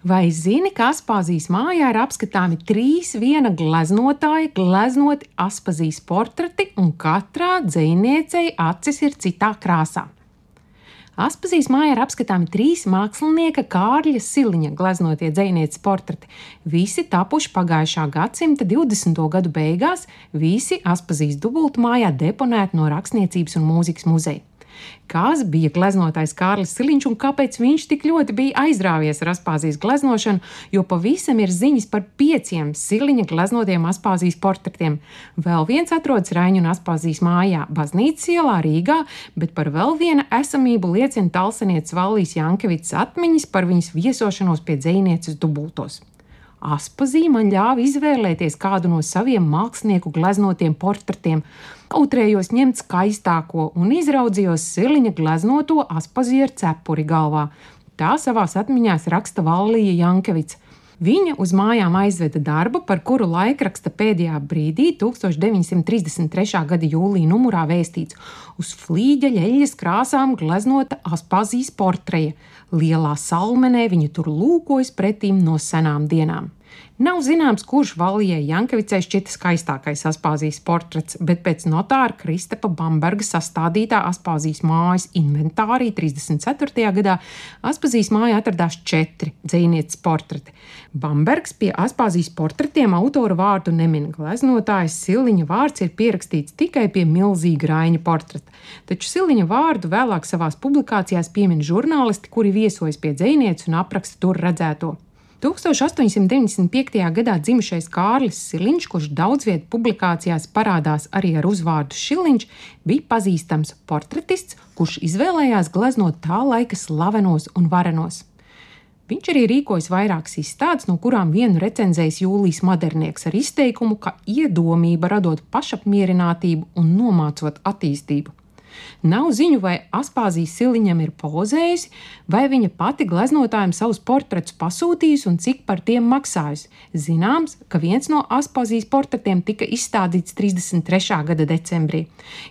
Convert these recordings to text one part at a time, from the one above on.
Vai zini, ka Aspāzijas mājā ir apskatāmi trīs viena gleznotāja gleznoti Aspazijas portreti, un katrā dziniecei acis ir citā krāsā? Aspazijas mājā ir apskatāmi trīs mākslinieka Kārļa Siliņa gleznotie dzinieces portreti. Visi tapuši pagājušā gadsimta 20. gadu beigās, visi Aspazijas dubultu mājā deponēti no Rakstniecības un mūzikas muzeja kas bija gleznotājs Kārlis Siliņš un kāpēc viņš tik ļoti bija aizrāvies ar Aspāzijas gleznošanu, jo pavisam ir ziņas par pieciem Siliņa gleznotiem Aspāzijas portretiem. Vēl viens atrodas Raņu un Aspāzijas mājā, Baznīcas ielā Rīgā, bet par vēl vienu esamību liecina talsenieces Vallijas Jankevits atmiņas par viņas viesošanos pie dzēnieces dubultos. Aspazīme man ļāva izvēlēties kādu no saviem mākslinieku gleznotiem portretiem, Utrējos ņemt skaistāko un izraudzījos siliņa gleznoto aspazīru cepuri galvā. Tā savās atmiņās raksta Vallija Jankevica. Viņa uz mājām aizveda darbu, par kuru laikraksta pēdējā brīdī, 1933. gada jūlijā numurā vēstīts: uz flīģeļa eļļas krāsām gleznota Aspazijas portreja. Lielā salmenē viņa tur lūkojas pretīm no senām dienām. Nav zināms, kurš Valijai Jankavicai šķita skaistākais Aspāzijas portrets, bet pēc notāra Kristepa Bamberga sastādītā Aspāzijas mājas inventārī 34. gadā Aspāzijas mājā atradās četri dzīsnieces portreti. Bambergs pie Aspāzijas portretiem autora vārdu nemin. Gleznotājs Siliņa vārds ir pierakstīts tikai pie milzīga Raņa portreta, taču Siliņa vārdu vēlāk savās publikācijās piemin žurnālisti, kuri viesojas pie dzīsnieces un apraksta tur redzēto. 1895. gadā dzimušais Kārlis Siliņš, kurš daudz vietā publikācijās parādās arī ar uzvārdu Šiliņš, bija pazīstams portretists, kurš izvēlējās gleznot tā laika slavenos un varenos. Viņš arī rīkojas vairākas izstādes, no kurām vienu recenzējis Jūlijas Madernieks ar izteikumu, ka iedomība radot pašapmierinātību un nomācot attīstību. Nav ziņu, vai Aspāzijas siliņam ir pozējusi, vai viņa pati gleznotājiem savus portretus pasūtījusi un cik par tiem maksājusi. Zināms, ka viens no Aspāzijas portretiem tika izstādīts 33. gada decembrī.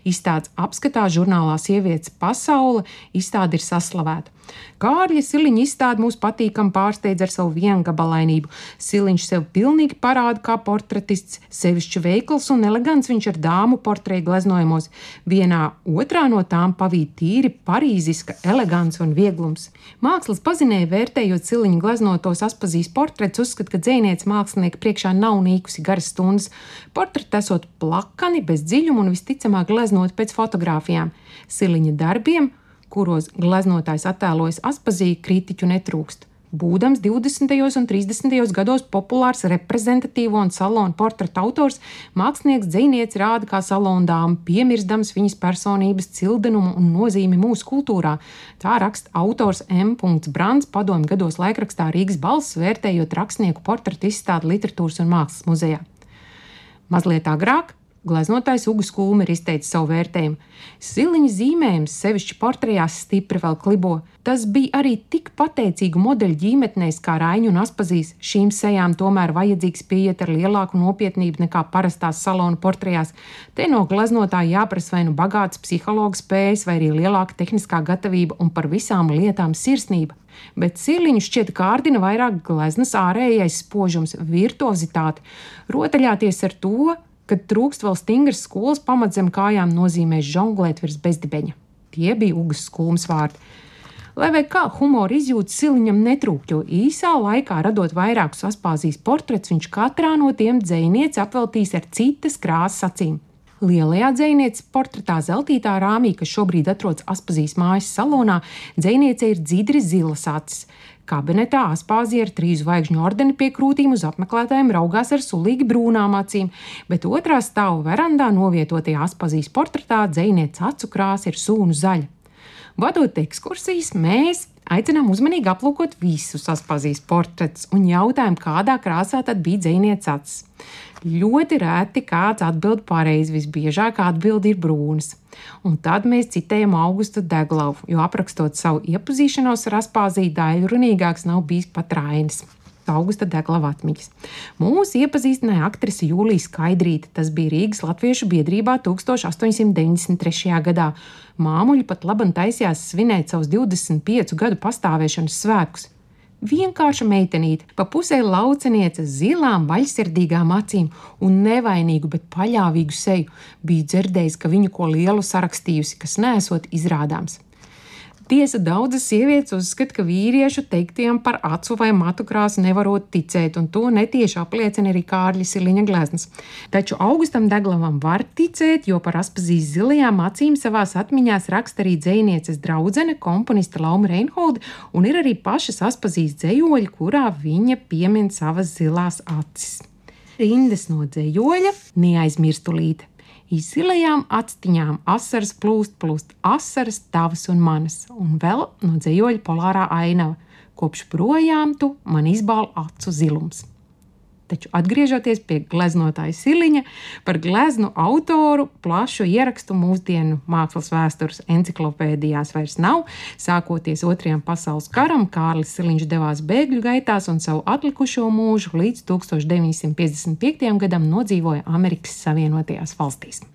Izstādes apskatā žurnālā Sievietes pasaule izstāde ir saslavēta. Kārļa Siliņa izstāde mūs patīkami pārsteidz ar savu viengabalainību. Siliņš sev pilnīgi parāda kā portretists, sevišķi veikls un elegants viņš ar dāmu portretu gleznojumos. Vienā otrā no tām pavīd tīri parīziska elegants un vieglums. Mākslas pazinēja vērtējot Siliņa gleznotos aspazīs portretus, uzskata, ka dzēniec mākslinieka priekšā nav nīkusi garas stundas. Portreti esot plakani, bez dziļuma un visticamāk gleznot pēc fotografijām. Siliņa darbiem kuros gleznotājs attēlojas aspazīju kritiķu netrūkst. Būdams 20. un 30. gados populārs reprezentatīvo un salonu portretu autors, mākslinieks dzīsnieks rāda kā salondām, piemirstams viņas personības cildenumu un nozīmi mūsu kultūrā. Tā raksta autors M. Brants padomju gados laikrakstā Rīgas balss, vērtējot rakstnieku portretu izstādi Literatūras un mākslas muzejā. Mazliet agrāk Gleznotājs Ugus Kulma ir izteicis savu vērtējumu. Siliņa zīmējums, sevišķi portretās, stipri vēl klibo. Tas bija arī tik pateicīgu modeļu ģimetnēs kā Raņu un Aspazīs. Šīm sejām tomēr vajadzīgs pieiet ar lielāku nopietnību nekā parastās salonu portretās. Te no gleznotāja jāprasa vai nu bagāts psihologs spējas, vai arī lielāka tehniskā gatavība un par visām lietām sirsnība. Bet siliņu šķiet kārdina vairāk gleznas ārējais spožums, virtuozitāte. Rotaļāties ar to, kad trūkst vēl stingras skolas pamats zem kājām, nozīmē žonglēt virs bezdibeņa. Tie bija ugas skulmas vārdi. Lai vai kā humora izjūta siliņam netrūkt, jo īsā laikā radot vairākus aspāzijas portretus, viņš katrā no tiem dzēnieci apveltīs ar citas krāsas acīm. Lielajā dzīsnieces portretā zeltītā rāmī, kas šobrīd atrodas Aspazijas mājas salonā, dzīsniece ir dzidri zilas acis. Kabinetā Aspāzija ar trīs zvaigžņu ordeni pie krūtīm uz apmeklētājiem raugās ar sulīgi brūnām acīm, bet otrā stāvu verandā novietotajā Aspāzijas portretā dzēnieca acu krāsa ir sūnu zaļa. Vadot ekskursijas, mēs aicinām uzmanīgi aplūkot visus Aspāzijas portretus un jautājam, kādā krāsā tad bija dzēnieca acis. Ļoti reti kāds atbild pareizi, visbiežāk atbild ir brūnas. Un tad mēs citējam Augustu Deglavu, jo aprakstot savu iepazīšanos ar Aspāziju, daļrunīgāks nav bijis pat Rainis. Augusta Deglava atmiņas. Mūsu iepazīstināja aktrise Jūlija Skaidrīte. Tas bija Rīgas Latviešu biedrībā 1893. gadā. Māmuļi pat labi taisījās svinēt savus 25 gadu pastāvēšanas svētkus. Vienkārša meitenīte, pa pusē lauceniece, zilām, vaļsirdīgām acīm un nevainīgu, bet paļāvīgu seju, bija dzirdējis, ka viņu ko lielu sarakstījusi, kas nesot izrādāms. Tiesa daudzas sievietes uzskata, ka vīriešu teiktiem par acu vai matu krāsu nevarot ticēt, un to netieši apliecina arī Kārļa Siliņa gleznas. Taču Augustam Deglavam var ticēt, jo par aspazīs zilajām acīm savās atmiņās raksta arī dzēnieces draudzene, komponiste Lauma Reinholda, un ir arī pašas aspazīs dzējoļi, kurā viņa piemin savas zilās acis. Rindas no dzējoļa neaizmirstulīte. Izsilajām actiņām asaras plūst, plūst asaras tavas un manas, un vēl no dzējoļa polārā ainava. Kopš projām tu man izbāla acu zilums. Taču atgriežoties pie gleznotāja Siliņa, par gleznu autoru plašu ierakstu mūsdienu mākslas vēstures enciklopēdijās vairs nav. Sākoties Otrajam pasaules karam, Kārlis Siliņš devās bēgļu gaitās un savu atlikušo mūžu līdz 1955. gadam nodzīvoja Amerikas Savienotajās valstīs.